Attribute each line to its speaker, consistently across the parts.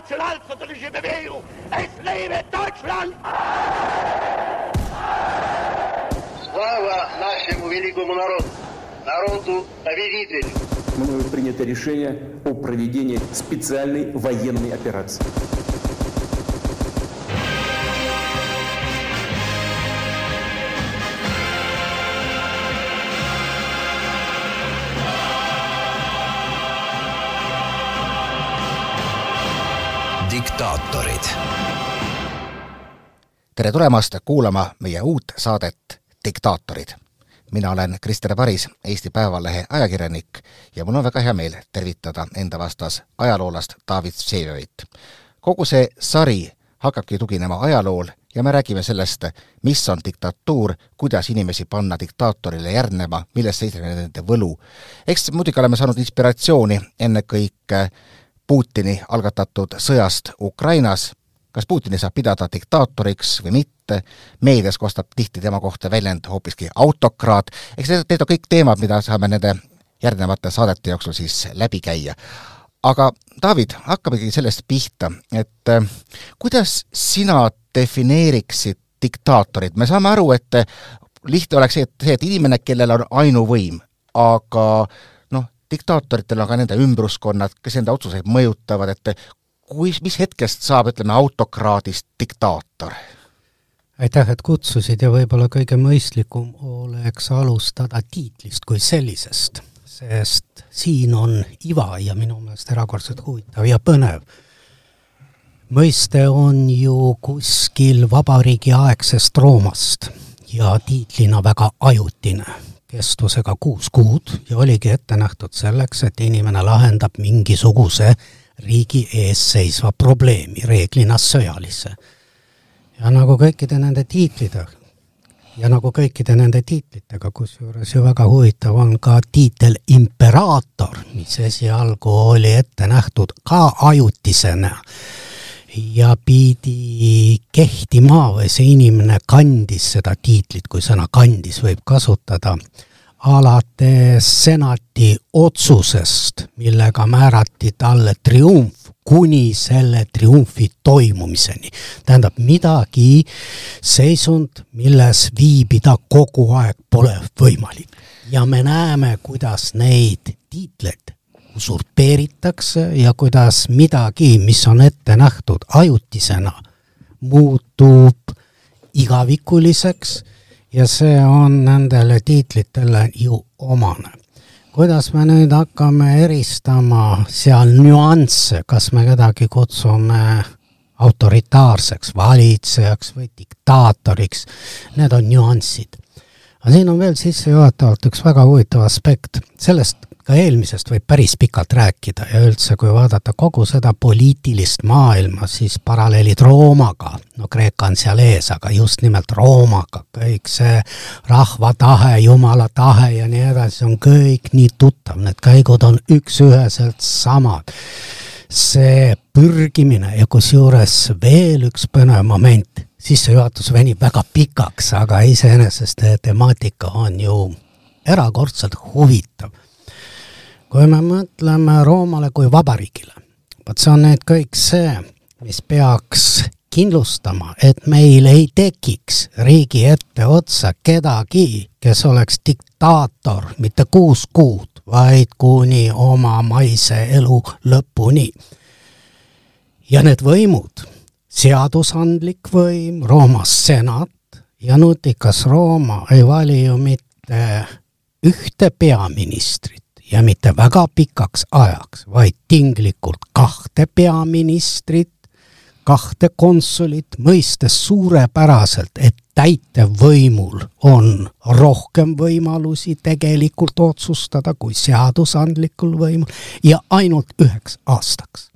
Speaker 1: nationalsozialistische Bewegung. Es lebe Deutschland!
Speaker 2: Слава нашему великому народу, народу победителю!
Speaker 3: Мною принято решение о проведении специальной военной операции.
Speaker 4: Diktaatorid. tere tulemast kuulama meie uut saadet Diktaatorid. mina olen Krister Paris, Eesti Päevalehe ajakirjanik ja mul on väga hea meel tervitada enda vastas ajaloolast David Vseviovit. kogu see sari hakkabki tuginema ajalool ja me räägime sellest, mis on diktatuur, kuidas inimesi panna diktaatorile järgnema, milles seisneb nende võlu. eks muidugi oleme saanud inspiratsiooni ennekõike Putini algatatud sõjast Ukrainas, kas Putini saab pidada diktaatoriks või mitte, meedias kostab tihti tema kohta väljend hoopiski autokraat, eks need, need on kõik teemad, mida saame nende järgnevate saadete jooksul siis läbi käia. aga David, hakkamegi sellest pihta, et äh, kuidas sina defineeriksid diktaatorit, me saame aru, et lihtne oleks see, et see, et inimene, kellel on ainuvõim, aga diktaatoritel on ka nende ümbruskonnad, kes enda otsuseid mõjutavad, et kui, mis hetkest saab, ütleme, autokraadist diktaator?
Speaker 5: aitäh, et kutsusid ja võib-olla kõige mõistlikum oleks alustada tiitlist kui sellisest, sest siin on iva ja minu meelest erakordselt huvitav ja põnev. mõiste on ju kuskil vabariigiaegsest Roomast ja tiitlina väga ajutine kestusega kuus kuud ja oligi ette nähtud selleks, et inimene lahendab mingisuguse riigi ees seisva probleemi, reeglina sõjalise. ja nagu kõikide nende tiitlidega, ja nagu kõikide nende tiitlitega, kusjuures ju väga huvitav on ka tiitel imperaator, mis esialgu oli ette nähtud ka ajutisena ja pidi kehtima või see inimene kandis seda tiitlit, kui sõna kandis võib kasutada, alates senati otsusest, millega määrati talle triumf, kuni selle triumfi toimumiseni. tähendab, midagi, seisund, milles viibida kogu aeg pole võimalik. ja me näeme, kuidas neid tiitleid usurpeeritakse ja kuidas midagi, mis on ette nähtud ajutisena, muutub igavikuliseks ja see on nendele tiitlitele ju omane. kuidas me nüüd hakkame eristama seal nüansse, kas me kedagi kutsume autoritaarseks valitsejaks või diktaatoriks, need on nüansid. aga siin on veel sissejuhatavalt üks väga huvitav aspekt, sellest ka eelmisest võib päris pikalt rääkida ja üldse, kui vaadata kogu seda poliitilist maailma, siis paralleelid Roomaga, no Kreeka on seal ees, aga just nimelt Roomaga, kõik see rahva tahe, jumala tahe ja nii edasi, on kõik nii tuttav, need käigud on üks-üheselt samad. see pürgimine ja kusjuures veel üks põnev moment, sissejuhatus venib väga pikaks, aga iseenesest temaatika on ju erakordselt huvitav kui me mõtleme Roomale kui vabariigile, vot see on nüüd kõik see, mis peaks kindlustama, et meil ei tekiks riigi etteotsa kedagi, kes oleks diktaator mitte kuus kuud, vaid kuni oma maise elu lõpuni. ja need võimud, seadusandlik võim, Rooma senat ja nutikas Rooma ei vali ju mitte ühte peaministrit, ja mitte väga pikaks ajaks, vaid tinglikult kahte peaministrit, kahte konsulit, mõistes suurepäraselt, et täitevvõimul on rohkem võimalusi tegelikult otsustada kui seadusandlikul võimul ja ainult üheks aastaks.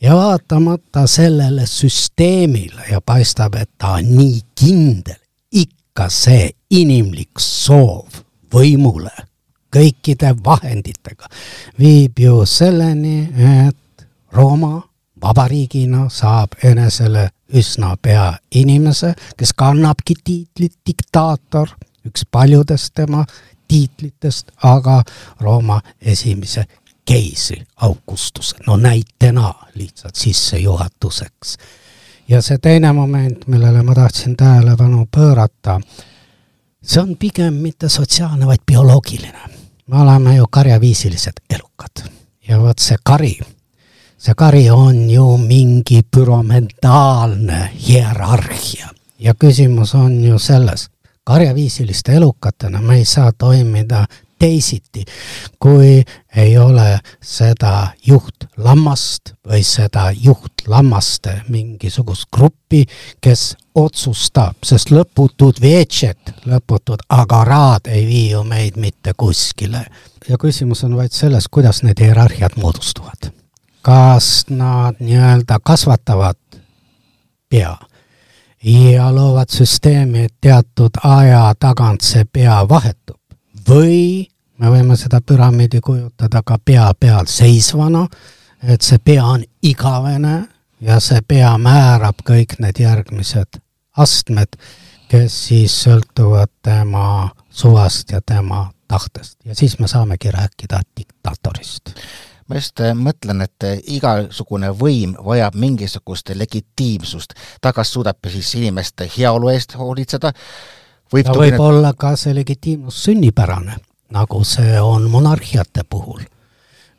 Speaker 5: ja vaatamata sellele süsteemile ja paistab, et ta on nii kindel, ikka see inimlik soov võimule kõikide vahenditega, viib ju selleni, et Rooma vabariigina saab enesele üsna pea inimese, kes kannabki tiitlit diktaator, üks paljudest tema tiitlitest, aga Rooma esimese Sergeisi aukustuse, no näitena lihtsalt sissejuhatuseks. ja see teine moment, millele ma tahtsin tähelepanu pöörata, see on pigem mitte sotsiaalne, vaid bioloogiline. Me oleme ju karjaviisilised elukad. Ja vot see kari, see kari on ju mingi püramidaalne hierarhia. Ja küsimus on ju selles, karjaviisiliste elukatena me ei saa toimida teisiti, kui ei ole seda juhtlammast või seda juhtlammaste mingisugust gruppi, kes otsustab, sest lõputud veetšed, lõputud agaraad ei vii ju meid mitte kuskile. ja küsimus on vaid selles, kuidas need hierarhiad moodustuvad. kas nad nii-öelda kasvatavad pea ja loovad süsteemi, et teatud aja tagant see pea vahetub või me võime seda püramiidi kujutada ka pea peal seisvana, et see pea on igavene ja see pea määrab kõik need järgmised astmed, kes siis sõltuvad tema suvast ja tema tahtest. Ja siis me saamegi rääkida diktaatorist
Speaker 4: ma just äh, mõtlen, et äh, igasugune võim vajab mingisugust legitiimsust, ta kas suudab siis inimeste heaolu eest hoolitseda,
Speaker 5: võib ta võib olla ka see legitiimsus sünnipärane, nagu see on monarhiate puhul.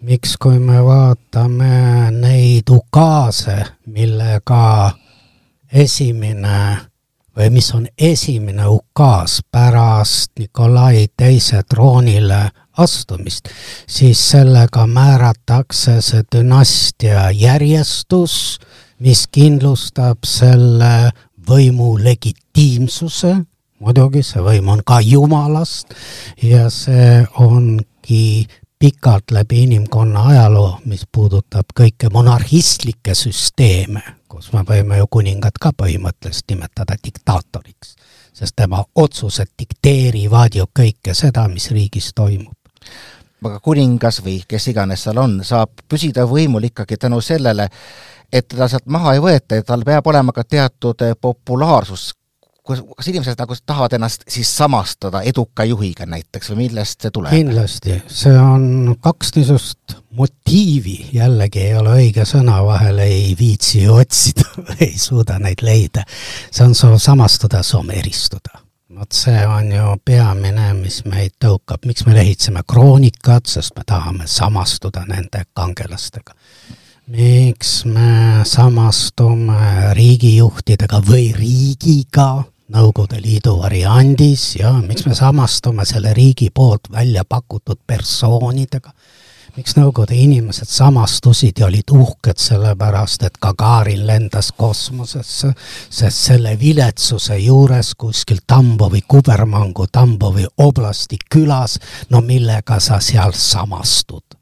Speaker 5: miks, kui me vaatame neid ukaase, millega esimene või mis on esimene ukaas pärast Nikolai teise troonile astumist, siis sellega määratakse see dünastia järjestus, mis kindlustab selle võimu legitiimsuse, muidugi see võim on ka jumalast ja see ongi pikalt läbi inimkonna ajaloo, mis puudutab kõike monarhistlikke süsteeme, kus me võime ju kuningat ka põhimõtteliselt nimetada diktaatoriks, sest tema otsused dikteerivad ju kõike seda, mis riigis toimub.
Speaker 4: Aga kuningas või kes iganes seal on, saab püsida võimul ikkagi tänu sellele, et teda sealt maha ei võeta ja tal peab olema ka teatud populaarsus kas, kas inimesed nagu tahavad ennast siis samastada eduka juhiga näiteks või millest see tuleb?
Speaker 5: kindlasti, see on kaks niisugust motiivi, jällegi ei ole õige sõna, vahel ei viitsi otsida ei suuda neid leida. see on soov samastuda, soov eristuda. vot see on ju peamine, mis meid tõukab, miks me lehitseme kroonikat, sest me tahame samastuda nende kangelastega miks me samastume riigijuhtidega või riigiga, Nõukogude Liidu variandis ja miks me samastume selle riigi poolt välja pakutud persoonidega, miks Nõukogude inimesed samastusid ja olid uhked sellepärast, et Gagarin lendas kosmosesse, sest selle viletsuse juures kuskil Tambovi kubermangu Tambovi oblasti külas, no millega sa seal samastud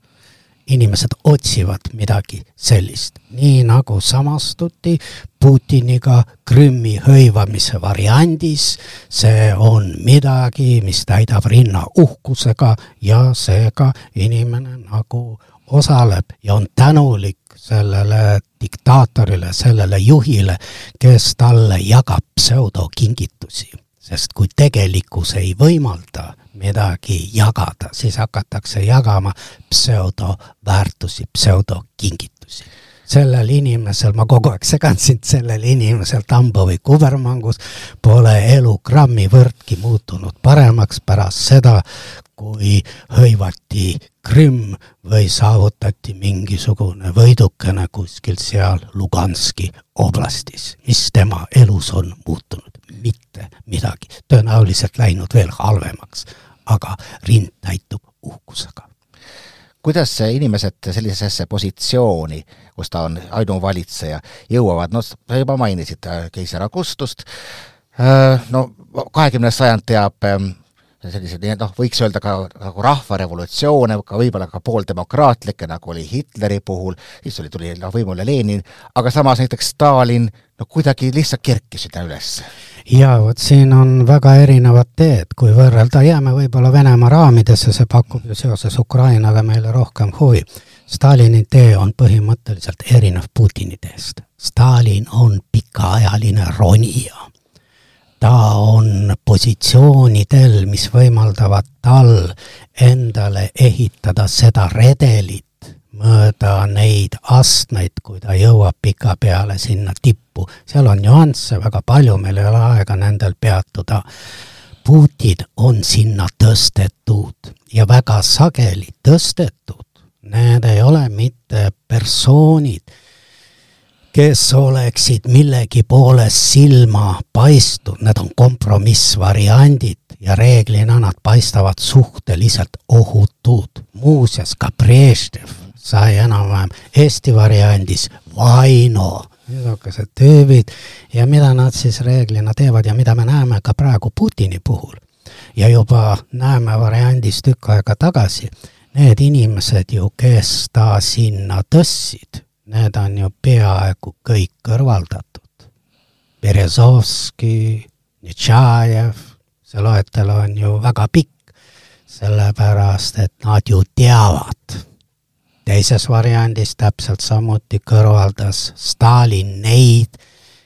Speaker 5: inimesed otsivad midagi sellist, nii nagu samastuti Putiniga Krimmi hõivamise variandis, see on midagi, mis täidab rinna uhkusega ja seega inimene nagu osaleb ja on tänulik sellele diktaatorile, sellele juhile, kes talle jagab pseudokingitusi. Sest kui tegelikkus ei võimalda midagi jagada, siis hakatakse jagama pseudoväärtusi, pseudokingitusi. sellel inimesel, ma kogu aeg segan sind, sellel inimesel Tambovi kubermangus pole elu grammi võrdki muutunud paremaks pärast seda, kui hõivati Krimm või saavutati mingisugune võidukene kuskil seal Luganski oblastis. mis tema elus on muutunud? Mitte midagi, tõenäoliselt läinud veel halvemaks aga rind täitub uhkusega.
Speaker 4: kuidas inimesed sellisesse positsiooni, kus ta on ainuvalitseja, jõuavad, no sa juba mainisid äh, keiser Augustust, äh, no kahekümnes sajand teab ähm, selliseid, noh, võiks öelda ka nagu rahvarevolutsioone, ka võib-olla ka pooldemokraatlikke, nagu oli Hitleri puhul, siis oli, tuli noh, võimule Lenin, aga samas näiteks Stalin, no kuidagi lihtsalt kerkisid üles
Speaker 5: jaa, vot siin on väga erinevad teed, kui võrrelda, jääme võib-olla Venemaa raamidesse, see pakub ju seoses Ukrainaga meile rohkem huvi. Stalini tee on põhimõtteliselt erinev Putini teest. Stalin on pikaajaline ronija. Ta on positsioonidel, mis võimaldavad tal endale ehitada seda redelit, mööda neid astmeid, kui ta jõuab pikapeale sinna tippu. seal on nüansse väga palju, meil ei ole aega nendel peatuda. Putin on sinna tõstetud ja väga sageli tõstetud. Need ei ole mitte persoonid, kes oleksid millegi poolest silma paistnud, need on kompromissvariandid ja reeglina nad paistavad suhteliselt ohutud. muuseas, ka Brežnev sai enam-vähem Eesti variandis Vaino, niisugused tüübid ja mida nad siis reeglina teevad ja mida me näeme ka praegu Putini puhul. ja juba näeme variandis tükk aega tagasi, need inimesed ju, kes ta sinna tõstsid, need on ju peaaegu kõik kõrvaldatud. Berezovski, Netšajev, see loetelu on ju väga pikk, sellepärast et nad ju teavad. teises variandis täpselt samuti kõrvaldas Stalin neid,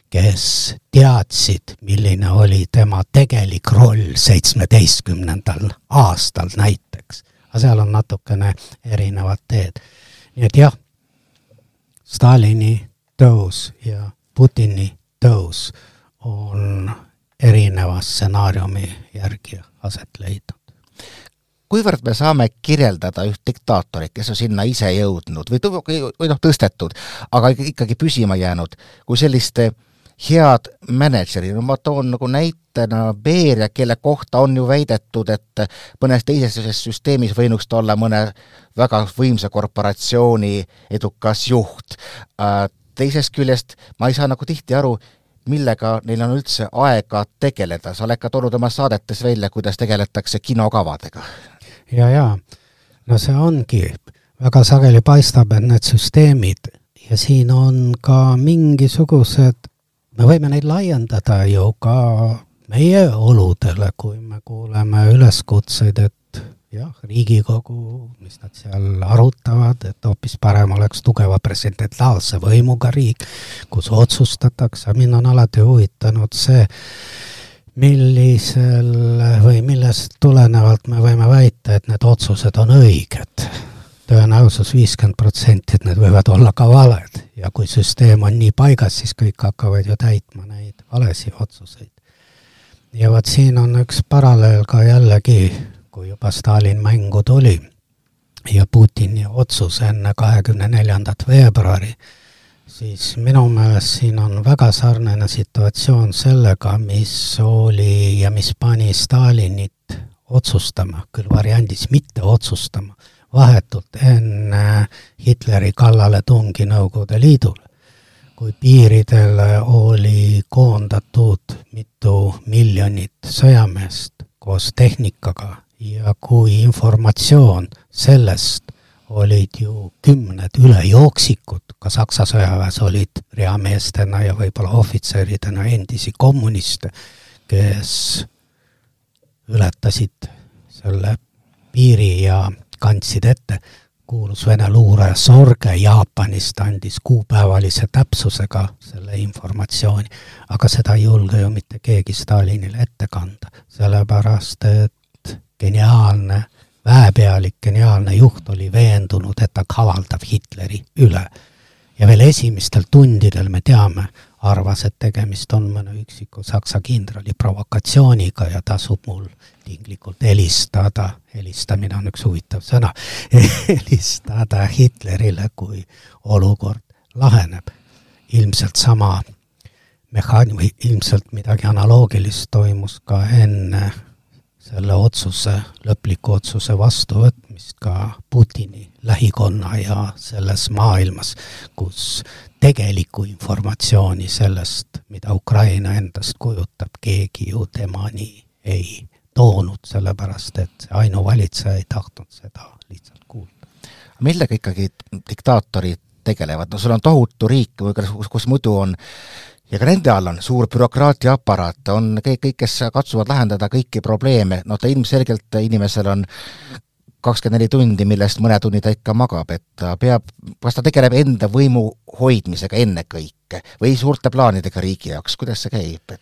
Speaker 5: kes teadsid, milline oli tema tegelik roll seitsmeteistkümnendal aastal näiteks. aga seal on natukene erinevad teed. nii et jah, Stalini tõus ja Putini tõus on erineva stsenaariumi järgi aset leidnud.
Speaker 4: kuivõrd me saame kirjeldada üht diktaatorit, kes on sinna ise jõudnud või, või noh, tõstetud, aga ikkagi püsima jäänud, kui sellist head mänedžeri, no ma toon nagu näitena Beria, kelle kohta on ju väidetud, et mõnes teises süsteemis võinuks ta olla mõne väga võimsa korporatsiooni edukas juht. Äh, teisest küljest ma ei saa nagu tihti aru, millega neil on üldse aega tegeleda, sa oled ka toonud oma saadetes välja, kuidas tegeletakse kinokavadega.
Speaker 5: ja, ja no see ongi, väga sageli paistab, et need süsteemid ja siin on ka mingisugused, me võime neid laiendada ju ka meie oludele, kui me kuuleme üleskutseid, et jah, Riigikogu, mis nad seal arutavad, et hoopis parem oleks tugeva presidentaalse võimuga riik, kus otsustatakse, mind on alati huvitanud see, millisel või millest tulenevalt me võime väita, et need otsused on õiged. Tõenäosus viiskümmend protsenti, et need võivad olla ka valed ja kui süsteem on nii paigas, siis kõik hakkavad ju täitma neid valesi otsuseid. ja vot siin on üks paralleel ka jällegi kui juba Stalin mängu tuli ja Putini otsus enne kahekümne neljandat veebruari, siis minu meelest siin on väga sarnane situatsioon sellega, mis oli ja mis pani Stalinit otsustama, küll variandis mitte otsustama, vahetult enne Hitleri kallaletungi Nõukogude Liidule. kui piiridele oli koondatud mitu miljonit sõjameest koos tehnikaga ja kui informatsioon sellest olid ju kümned ülejooksikud, ka Saksa sõjaväes olid reameestena ja võib-olla ohvitseridena endisi kommuniste, kes ületasid selle piiri ja kandsid ette, kuulus Vene luuraja Sorge Jaapanist andis kuupäevalise täpsusega selle informatsiooni, aga seda ei julge ju mitte keegi Stalinile ette kanda, sellepärast et geniaalne väepealik, geniaalne juht oli veendunud, et ta kavaldab Hitleri üle. ja veel esimestel tundidel me teame, arvas, et tegemist on mõne üksiku Saksa kindrali provokatsiooniga ja tasub mul tinglikult helistada, helistamine on üks huvitav sõna, helistada Hitlerile, kui olukord laheneb. ilmselt sama mehhaan-, või ilmselt midagi analoogilist toimus ka enne selle otsuse, lõpliku otsuse vastuvõtmist ka Putini lähikonna ja selles maailmas, kus tegelikku informatsiooni sellest, mida Ukraina endast kujutab, keegi ju temani ei toonud, sellepärast et see ainuvalitseja ei tahtnud seda lihtsalt kuulda.
Speaker 4: millega ikkagi diktaatorid tegelevad, no sul on tohutu riik, kus, kus muidu on ja ka nende all on suur bürokraatia aparaat, on kõik, kõik, kes katsuvad lahendada kõiki probleeme, no ta ilmselgelt, inimesel on kakskümmend neli tundi, millest mõne tunni ta ikka magab, et ta peab, kas ta tegeleb enda võimu hoidmisega ennekõike või suurte plaanidega riigi jaoks, kuidas see käib?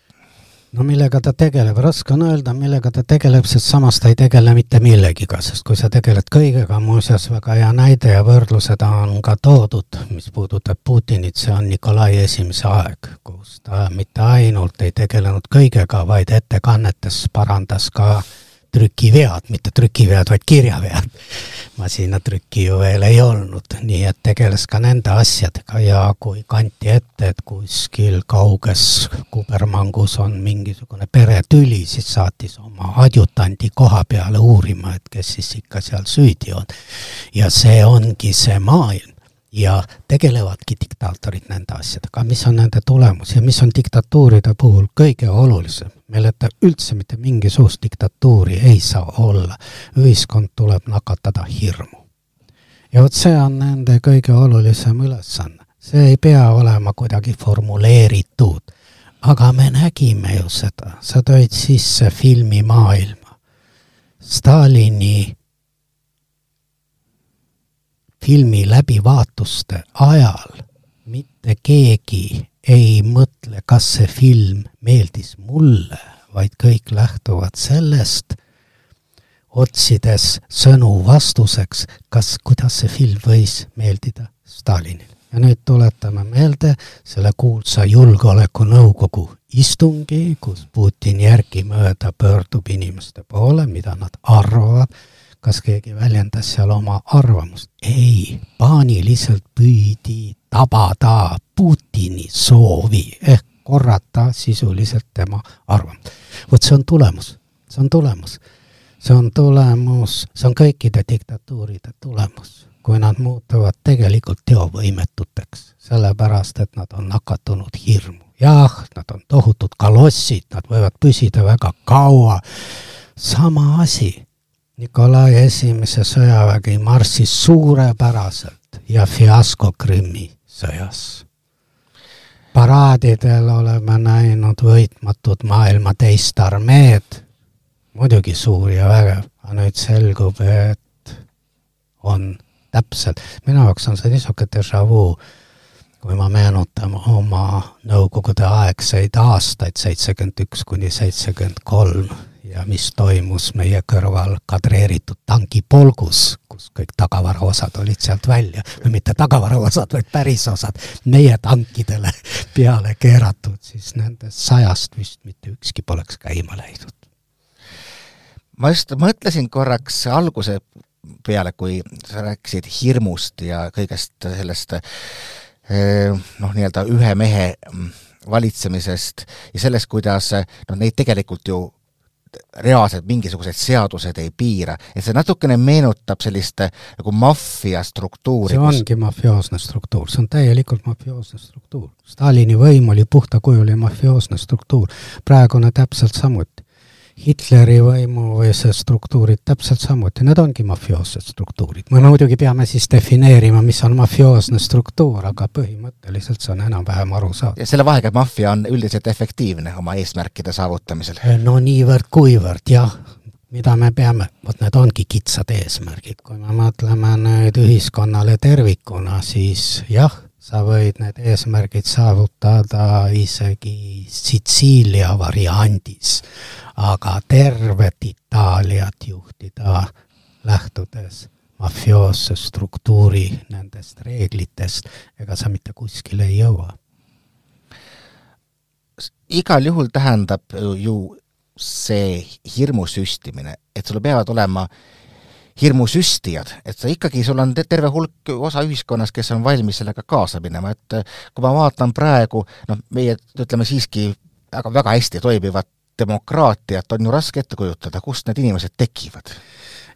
Speaker 5: No millega ta tegeleb, raske on öelda, millega ta tegeleb, sest samas ta ei tegele mitte millegiga, sest kui sa tegeled kõigega, muuseas väga hea näide ja võrdlused on ka toodud, mis puudutab Putinit, see on Nikolai esimese aeg, kus ta mitte ainult ei tegelenud kõigega, vaid ettekannetes parandas ka trükivead, mitte trükivead, vaid kirjavead. masinatrükki ju veel ei olnud, nii et tegeles ka nende asjadega ja kui kanti ette, et kuskil kauges kubermangus on mingisugune peretüli, siis saatis oma adjutandi koha peale uurima, et kes siis ikka seal süüdi on. ja see ongi see maailm ja tegelevadki diktaatorid nende asjadega, mis on nende tulemus ja mis on diktatuuride puhul kõige olulisem, milleta üldse mitte mingisugust diktatuuri ei saa olla. ühiskond tuleb nakatada hirmu. ja vot see on nende kõige olulisem ülesanne. see ei pea olema kuidagi formuleeritud, aga me nägime ju seda, sa tõid sisse filmimaailma. Stalini filmi läbivaatuste ajal mitte keegi ei mõtle, kas see film meeldis mulle, vaid kõik lähtuvad sellest, otsides sõnu vastuseks, kas, kuidas see film võis meeldida Stalinile. ja nüüd tuletame meelde selle kuulsa Julgeolekunõukogu istungi, kus Putin järgimööda pöördub inimeste poole, mida nad arvavad kas keegi väljendas seal oma arvamust? ei, paaniliselt püüdi tabada Putini soovi ehk korrata sisuliselt tema arvamust. vot see on tulemus, see on tulemus. see on tulemus, see on kõikide diktatuuride tulemus, kui nad muutuvad tegelikult teovõimetuteks, sellepärast et nad on nakatunud hirmu. jah, nad on tohutud kalossid, nad võivad püsida väga kaua, sama asi Nikolai esimese sõjavägi marssis suurepäraselt ja fiasko Krimmi sõjas. paraadidel oleme näinud võitmatud maailma teist armeed, muidugi suur ja vägev, aga nüüd selgub, et on täpselt, minu jaoks on see niisugune déjà vu, kui ma meenutan oma nõukogude aegseid aastaid, seitsekümmend üks kuni seitsekümmend kolm ja mis toimus meie kõrval kadreeritud tankipolgus, kus kõik tagavaraosad olid sealt välja, või mitte tagavaraosad, vaid päris osad, meie tankidele peale keeratud, siis nendest sajast vist mitte ükski poleks käima läinud.
Speaker 4: ma just mõtlesin korraks alguse peale, kui sa rääkisid hirmust ja kõigest sellest eh, noh, nii-öelda ühe mehe mm, valitsemisest ja sellest, kuidas noh, neid tegelikult ju reaalselt mingisugused seadused ei piira, et see natukene meenutab sellist nagu maffia struktuuri.
Speaker 5: see ongi mafioosne struktuur, see on täielikult mafioosne struktuur. Stalini võim oli puhtakujuline mafioosne struktuur, praegune täpselt samuti. Hitleri võimu või see struktuurid täpselt samuti, need ongi mafioossed struktuurid. me muidugi peame siis defineerima, mis on mafioosne struktuur, aga põhimõtteliselt see on enam-vähem arusaadav.
Speaker 4: ja selle vahega, maffia on üldiselt efektiivne oma eesmärkide saavutamisel?
Speaker 5: no niivõrd-kuivõrd, jah mida me peame, vot need ongi kitsad eesmärgid, kui me mõtleme nüüd ühiskonnale tervikuna, siis jah, sa võid need eesmärgid saavutada isegi Sitsiilia variandis aga tervet Itaaliat juhtida lähtudes mafioosse struktuuri nendest reeglitest, ega sa mitte kuskile ei jõua.
Speaker 4: igal juhul tähendab ju see hirmu süstimine, et sul peavad olema hirmusüstijad, et sa ikkagi, sul on terve hulk osa ühiskonnas, kes on valmis sellega kaasa minema, et kui ma vaatan praegu, noh, meie ütleme siiski väga, väga hästi toimivat demokraatiat on ju raske ette kujutada, kust need inimesed tekivad?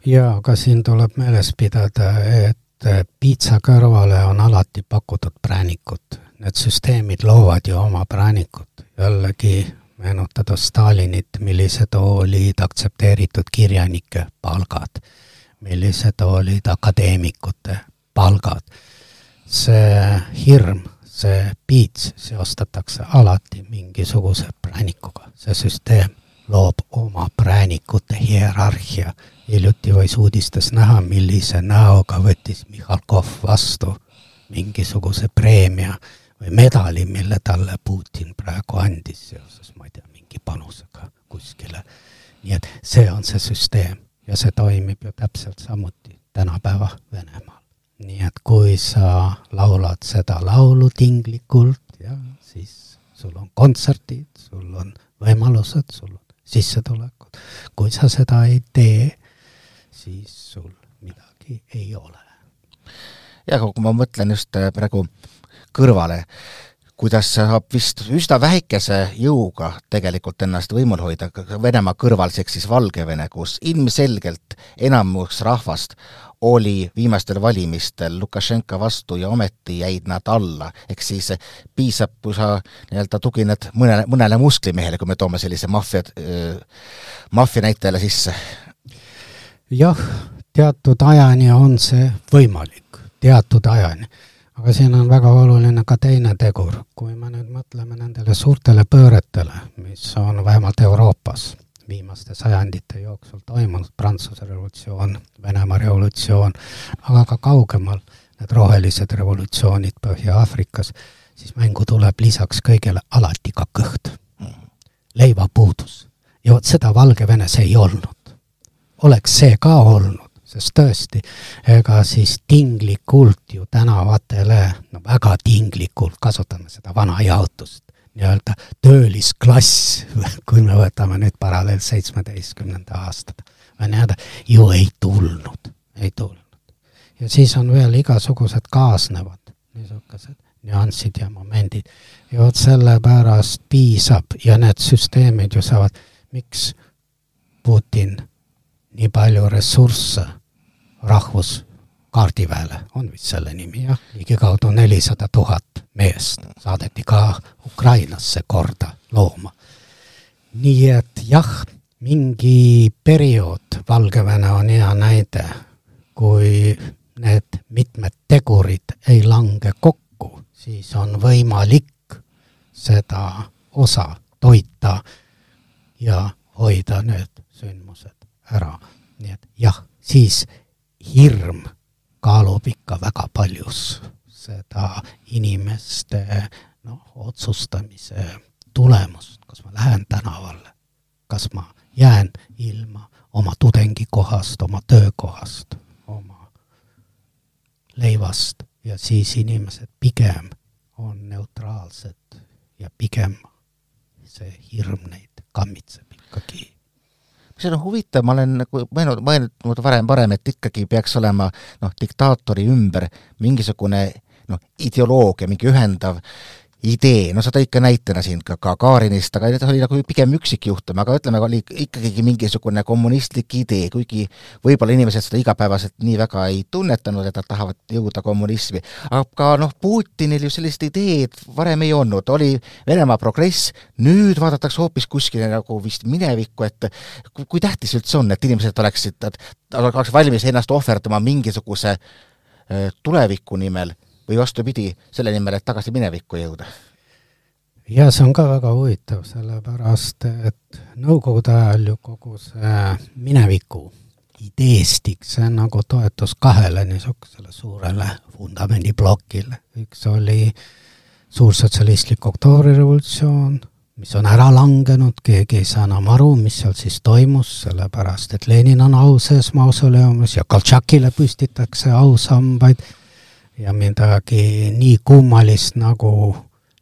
Speaker 5: jaa, aga siin tuleb meeles pidada, et piitsa kõrvale on alati pakutud präänikut. Need süsteemid loovad ju oma präänikut, jällegi meenutada Stalinit, millised olid aktsepteeritud kirjanike palgad, millised olid akadeemikute palgad. see hirm see piits seostatakse alati mingisuguse präänikuga. see süsteem loob oma präänikute hierarhia. hiljuti võis uudistes näha, millise näoga võttis Mihhalkov vastu mingisuguse preemia või medali, mille talle Putin praegu andis seoses, ma ei tea, mingi panusega kuskile. nii et see on see süsteem ja see toimib ju täpselt samuti tänapäeva Venemaal. nii et kui sa laulad seda laulu tinglikult ja siis sul on kontserdid, sul on võimalused, sul on sissetulekud. kui sa seda ei tee, siis sul midagi ei ole.
Speaker 4: ja kui ma mõtlen just äh, praegu kõrvale, kuidas saab vist üsna väikese jõuga tegelikult ennast võimul hoida Venemaa kõrvaliseks siis Valgevene, kus ilmselgelt enamus rahvast oli viimastel valimistel Lukašenka vastu ja ometi jäid nad alla. ehk siis piisab, kui sa nii-öelda tugined mõnele, mõnele musklimehele, kui me toome sellise maffia maffia näitele sisse.
Speaker 5: jah, teatud ajani on see võimalik, teatud ajani aga siin on väga oluline ka teine tegur, kui me nüüd mõtleme nendele suurtele pööretele, mis on vähemalt Euroopas viimaste sajandite jooksul toimunud, Prantsuse revolutsioon, Venemaa revolutsioon, aga ka kaugemal, need rohelised revolutsioonid Põhja-Aafrikas, siis mängu tuleb lisaks kõigele alati ka kõht. leivapuudus. ja vot seda Valgevenes ei olnud. oleks see ka olnud, sest tõesti, ega siis tinglikult ju tänavatele, no väga tinglikult kasutame seda vana jaotust, nii-öelda töölisklass, kui me võtame nüüd paralleel seitsmeteistkümnenda aastaga, nii-öelda ju ei tulnud, ei tulnud. ja siis on veel igasugused kaasnevad niisugused nüansid ja momendid. ja vot sellepärast piisab ja need süsteemid ju saavad, miks Putin nii palju ressursse rahvuskaardiväele, on vist selle nimi jah, ligikaudu nelisada tuhat meest saadeti ka Ukrainasse korda looma. nii et jah, mingi periood, Valgevene on hea näide, kui need mitmed tegurid ei lange kokku, siis on võimalik seda osa toita ja hoida need sündmused ära. nii et jah, siis hirm kaalub ikka väga paljus seda inimeste noh, otsustamise tulemust, kas ma lähen tänavale, kas ma jään ilma oma tudengikohast, oma töökohast, oma leivast? Ja siis inimesed pigem on neutraalsed ja pigem see hirm neid kammitseb ikkagi
Speaker 4: see on huvitav, ma olen nagu mõelnud, mõelnud varem, varem, et ikkagi peaks olema noh, diktaatori ümber mingisugune noh, ideoloogia, mingi ühendav idee, no sa tõid ka näitena siin ka Gagarinist, aga need oli nagu pigem üksikjuhtum, aga ütleme, oli ikkagi mingisugune kommunistlik idee, kuigi võib-olla inimesed seda igapäevaselt nii väga ei tunnetanud, et nad tahavad jõuda kommunismi. aga noh, Putinil ju sellist ideed varem ei olnud, oli Venemaa progress, nüüd vaadatakse hoopis kuskile nagu vist minevikku, et kui, kui tähtis üldse on, et inimesed oleksid, oleks valmis ennast ohverdama mingisuguse äh, tuleviku nimel või vastupidi, selle nimel, et tagasi minevikku jõuda?
Speaker 5: ja see on ka väga huvitav, sellepärast et Nõukogude ajal ju kogu see mineviku ideestik, see nagu toetus kahele niisugusele suurele vundamendiplokile. üks oli suursotsialistlik oktoobrirevolutsioon, mis on ära langenud, keegi ei saa enam aru, mis seal siis toimus, sellepärast et Lenin on au sees mausoleumis ja Koltšakile püstitakse ausambaid ja midagi nii kummalist nagu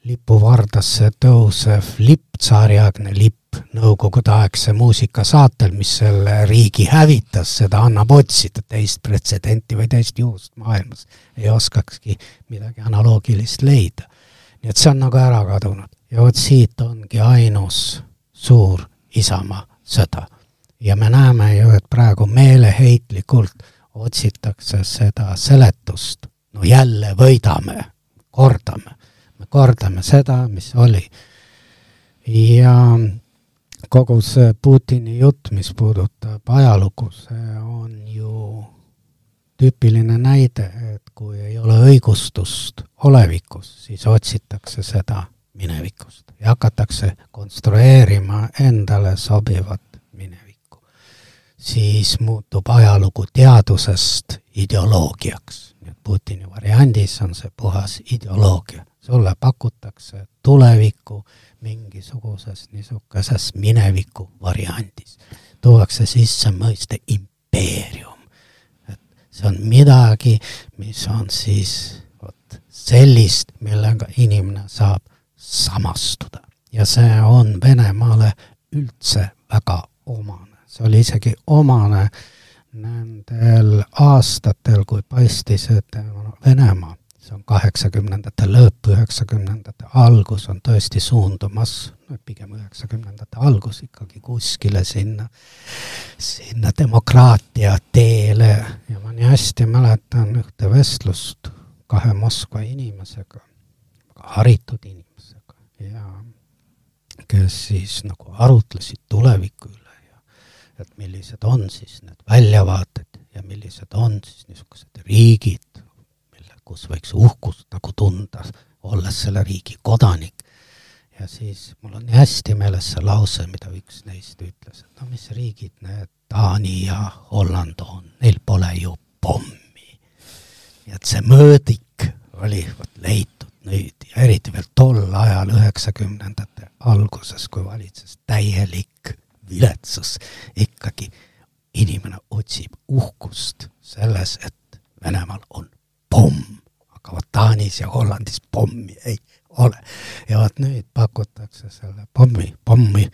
Speaker 5: lipuvardasse tõusev lipp, tsaariaegne lipp nõukogudeaegse muusikasaatel, mis selle riigi hävitas, seda annab otsida, teist pretsedenti või teist juhust maailmas ei oskakski midagi analoogilist leida. nii et see on nagu ära kadunud ja vot siit ongi ainus suur Isamaa sõda. ja me näeme ju, et praegu meeleheitlikult otsitakse seda seletust no jälle võidame, kordame, me kordame seda, mis oli. ja kogu see Putini jutt, mis puudutab ajalugu, see on ju tüüpiline näide, et kui ei ole õigustust olevikus, siis otsitakse seda minevikust ja hakatakse konstrueerima endale sobivat minevikku. siis muutub ajalugu teadusest ideoloogiaks Putini variandis on see puhas ideoloogia, sulle pakutakse tulevikku mingisuguses niisuguses mineviku variandis. tuuakse sisse mõiste impeerium. et see on midagi, mis on siis vot sellist, millega inimene saab samastuda. ja see on Venemaale üldse väga omane. see oli isegi omane nendel aastatel, kui paistis, et Venemaa see on kaheksakümnendate lõpp, üheksakümnendate algus on tõesti suundumas, pigem üheksakümnendate algus ikkagi kuskile sinna, sinna demokraatia teele. Ja ma nii hästi mäletan ühte vestlust kahe Moskva inimesega, haritud inimesega ja kes siis nagu arutlesid tuleviku üle et millised on siis need väljavaated ja millised on siis niisugused riigid, kus võiks uhkust nagu tunda, olles selle riigi kodanik. ja siis mul on nii hästi meeles see lause, mida üks neist ütles, et no mis riigid need Taani ja Holland on, neil pole ju pommi. nii et see mõõdik oli vot leitud nüüd ja eriti veel tol ajal, üheksakümnendate alguses, kui valitses täielik viletsus, ikkagi inimene otsib uhkust selles, et Venemaal on pomm, aga vot Taanis ja Hollandis pommi ei ole. ja vot nüüd pakutakse selle pommi, pommi.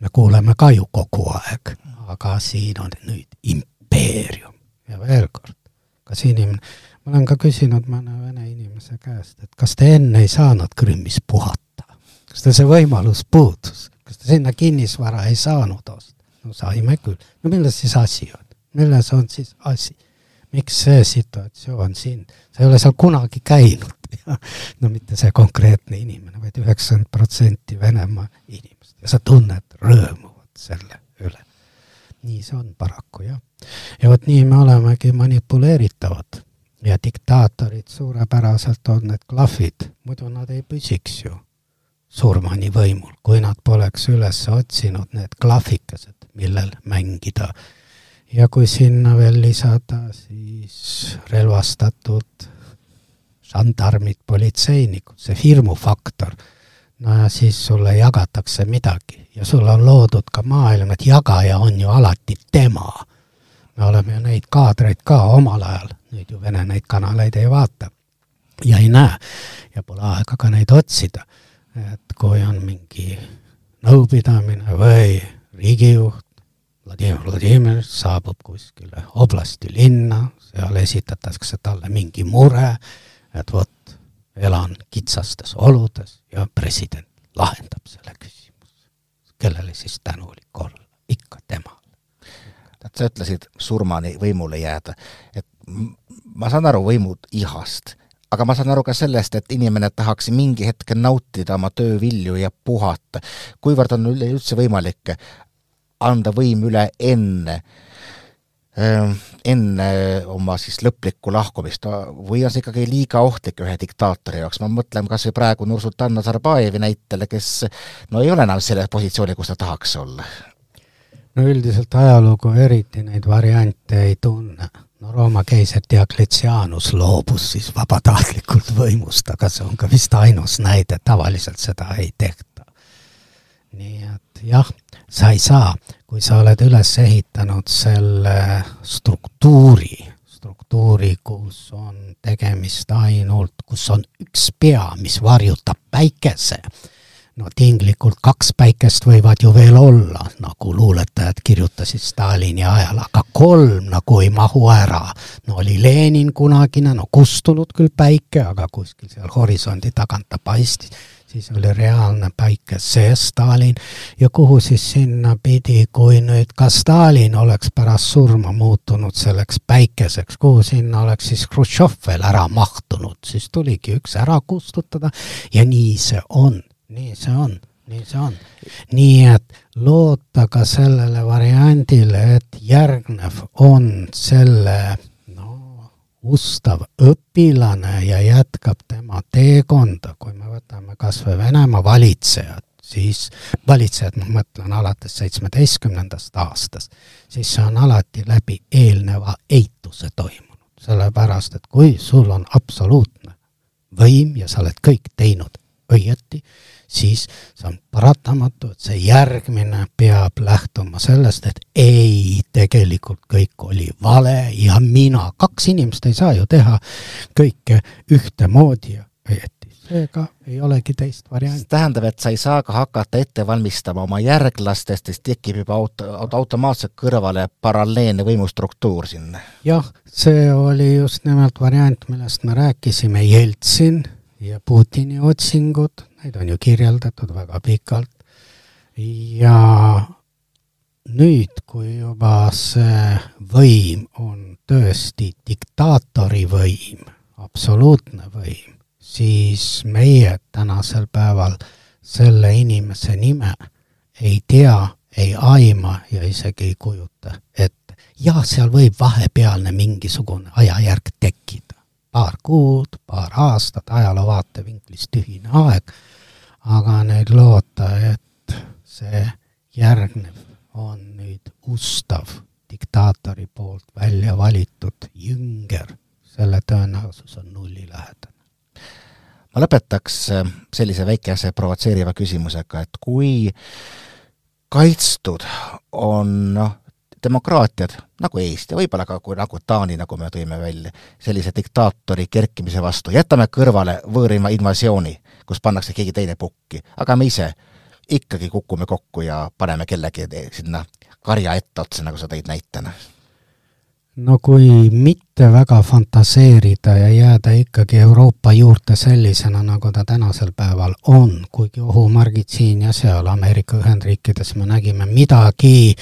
Speaker 5: Me kuuleme ka ju kogu aeg, aga siin on nüüd impeerium. Ja veel kord, kas inimene, ma olen ka küsinud mõne vene inimese käest, et kas te enne ei saanud Krimmis puhata, kas teil see võimalus puudus, kas te sinna kinnisvara ei saanud osta? no saime küll, no milles siis asi on, milles on siis asi? miks see situatsioon siin, sa ei ole seal kunagi käinud no mitte see konkreetne inimene, vaid üheksakümmend protsenti Venemaa inimest ja sa tunned rõõmu selle üle. nii see on paraku jah. ja vot nii me olemegi manipuleeritavad ja diktaatorid suurepäraselt on need klahvid, muidu nad ei püsiks ju surmani võimul, kui nad poleks üles otsinud need klahvikesed, millel mängida ja kui sinna veel lisada siis relvastatud žandarmid, politseinikud, see hirmufaktor, no ja siis sulle jagatakse midagi ja sulle on loodud ka maailm, et jagaja on ju alati tema. me oleme ju neid kaadreid ka omal ajal, nüüd ju Vene neid kanaleid ei vaata ja ei näe ja pole aega ka neid otsida. Et kui on mingi nõupidamine või riigijuht, Vladimir Vladimir saabub kuskile oblasti linna, seal esitatakse talle mingi mure, et vot, elan kitsastes oludes ja president lahendab selle küsimuse. kellele siis tänulik olla? ikka temale.
Speaker 4: sa ütlesid surmani võimule jääda, et ma saan aru võimud ihast, aga ma saan aru ka sellest, et inimene tahaks mingi hetk nautida oma töö vilju ja puhata. kuivõrd on üleüldse võimalik anda võim üle enne, ähm, enne oma siis lõplikku lahkumist või on see ikkagi liiga ohtlik ühe diktaatori jaoks, ma mõtlen kas või praegu Nursultan Nazarbajevi näitele, kes no ei ole enam selle positsiooni, kus ta tahaks olla.
Speaker 5: no üldiselt ajalugu eriti neid variante ei tunne. No Rooma keiser Diocletianus loobus siis vabatahtlikult võimust, aga see on ka vist ainus näide, tavaliselt seda ei tehta. nii et jah sa ei saa, kui sa oled üles ehitanud selle struktuuri, struktuuri, kus on tegemist ainult, kus on üks pea, mis varjutab päikese, no tinglikult kaks päikest võivad ju veel olla, nagu luuletajad kirjutasid Stalini ajal, aga kolm nagu ei mahu ära. no oli Lenin kunagine, no kustunud küll päike, aga kuskil seal horisondi tagant ta paistis siis oli reaalne päike, see Stalin, ja kuhu siis sinna pidi, kui nüüd ka Stalin oleks pärast surma muutunud selleks päikeseks, kuhu sinna oleks siis Hruštšov veel ära mahtunud, siis tuligi üks ära kustutada ja nii see on, nii see on, nii see on. nii et loota ka sellele variandile, et järgnev on selle ustav õpilane ja jätkab tema teekonda, kui me võtame kas või Venemaa valitsejad, siis valitsejad, ma mõtlen alates seitsmeteistkümnendast aastast, siis see on alati läbi eelneva eituse toimunud. sellepärast, et kui sul on absoluutne võim ja sa oled kõik teinud õieti, siis see on paratamatu, et see järgmine peab lähtuma sellest, et ei, tegelikult kõik oli vale ja mina, kaks inimest ei saa ju teha kõike ühtemoodi ja seega ei olegi teist varianti.
Speaker 4: tähendab, et sa ei saa ka hakata ette valmistama oma järglastest, siis tekib juba auto, automaatselt kõrvale paralleelne võimustruktuur sinna.
Speaker 5: jah, see oli just nimelt variant, millest me rääkisime, Jeltsin ja Putini otsingud, neid on ju kirjeldatud väga pikalt, ja nüüd, kui juba see võim on tõesti diktaatori võim, absoluutne võim, siis meie tänasel päeval selle inimese nime ei tea, ei aima ja isegi ei kujuta ette. jah, seal võib vahepealne mingisugune ajajärk tekkida paar kuud, paar aastat ajaloo vaatevinklist tühine aeg, aga nüüd loota, et see järgnev on nüüd ustav diktaatori poolt välja valitud jünger, selle tõenäosus on nullilähedane.
Speaker 4: ma lõpetaks äh, sellise väikese provotseeriva küsimusega, et kui kaitstud on noh, demokraatiad, nagu Eesti, võib-olla ka kui, nagu Taani, nagu me tõime välja, sellise diktaatori kerkimise vastu, jätame kõrvale võõrima invasiooni, kus pannakse keegi teine pukki, aga me ise ikkagi kukume kokku ja paneme kellegi sinna karja etteotsa, nagu sa tõid näitena
Speaker 5: no kui mitte väga fantaseerida ja jääda ikkagi Euroopa juurde sellisena, nagu ta tänasel päeval on, kuigi ohumärgid siin ja seal Ameerika Ühendriikides me nägime midagi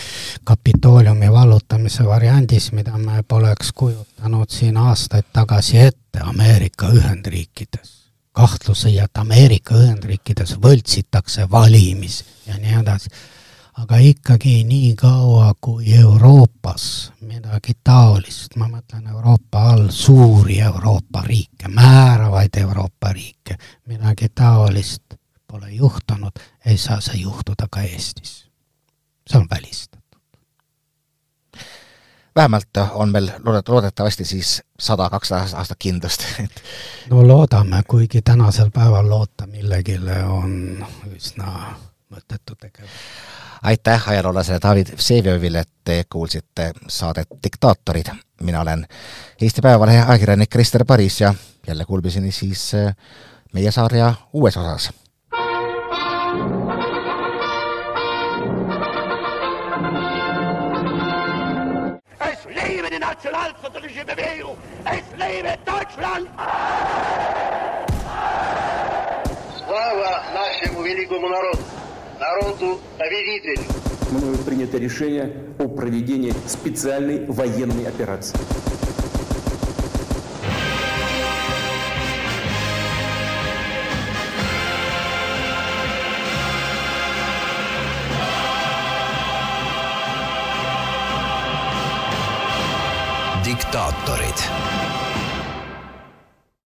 Speaker 5: Kapitooliumi vallutamise variandis, mida me poleks kujutanud siin aastaid tagasi ette Ameerika Ühendriikides. kahtlusi, et Ameerika Ühendriikides võltsitakse valimis ja nii edasi aga ikkagi nii kaua, kui Euroopas midagi taolist, ma mõtlen Euroopa all suuri Euroopa riike, määravaid Euroopa riike, midagi taolist pole juhtunud, ei saa see juhtuda ka Eestis. see on välistatud.
Speaker 4: vähemalt on meil loodet-, loodetavasti siis sada, kakssada aastat kindlust
Speaker 5: no loodame, kuigi tänasel päeval loota millegile on üsna mõttetu tegevus
Speaker 4: aitäh ajaloolasele David Vseviovile, et te kuulsite saadet Diktaatorid. mina olen Eesti Päevalehe ajakirjanik Krister Paris ja jälle kuulmiseni siis äh, meie sarja uues osas.
Speaker 1: Es lebe die nationalsozialistische Bewegung! Es lebe Deutschland!
Speaker 2: Слава нашему великому народу! Народу победителю.
Speaker 3: Мною принято решение о проведении специальной военной операции.
Speaker 6: diktaatorid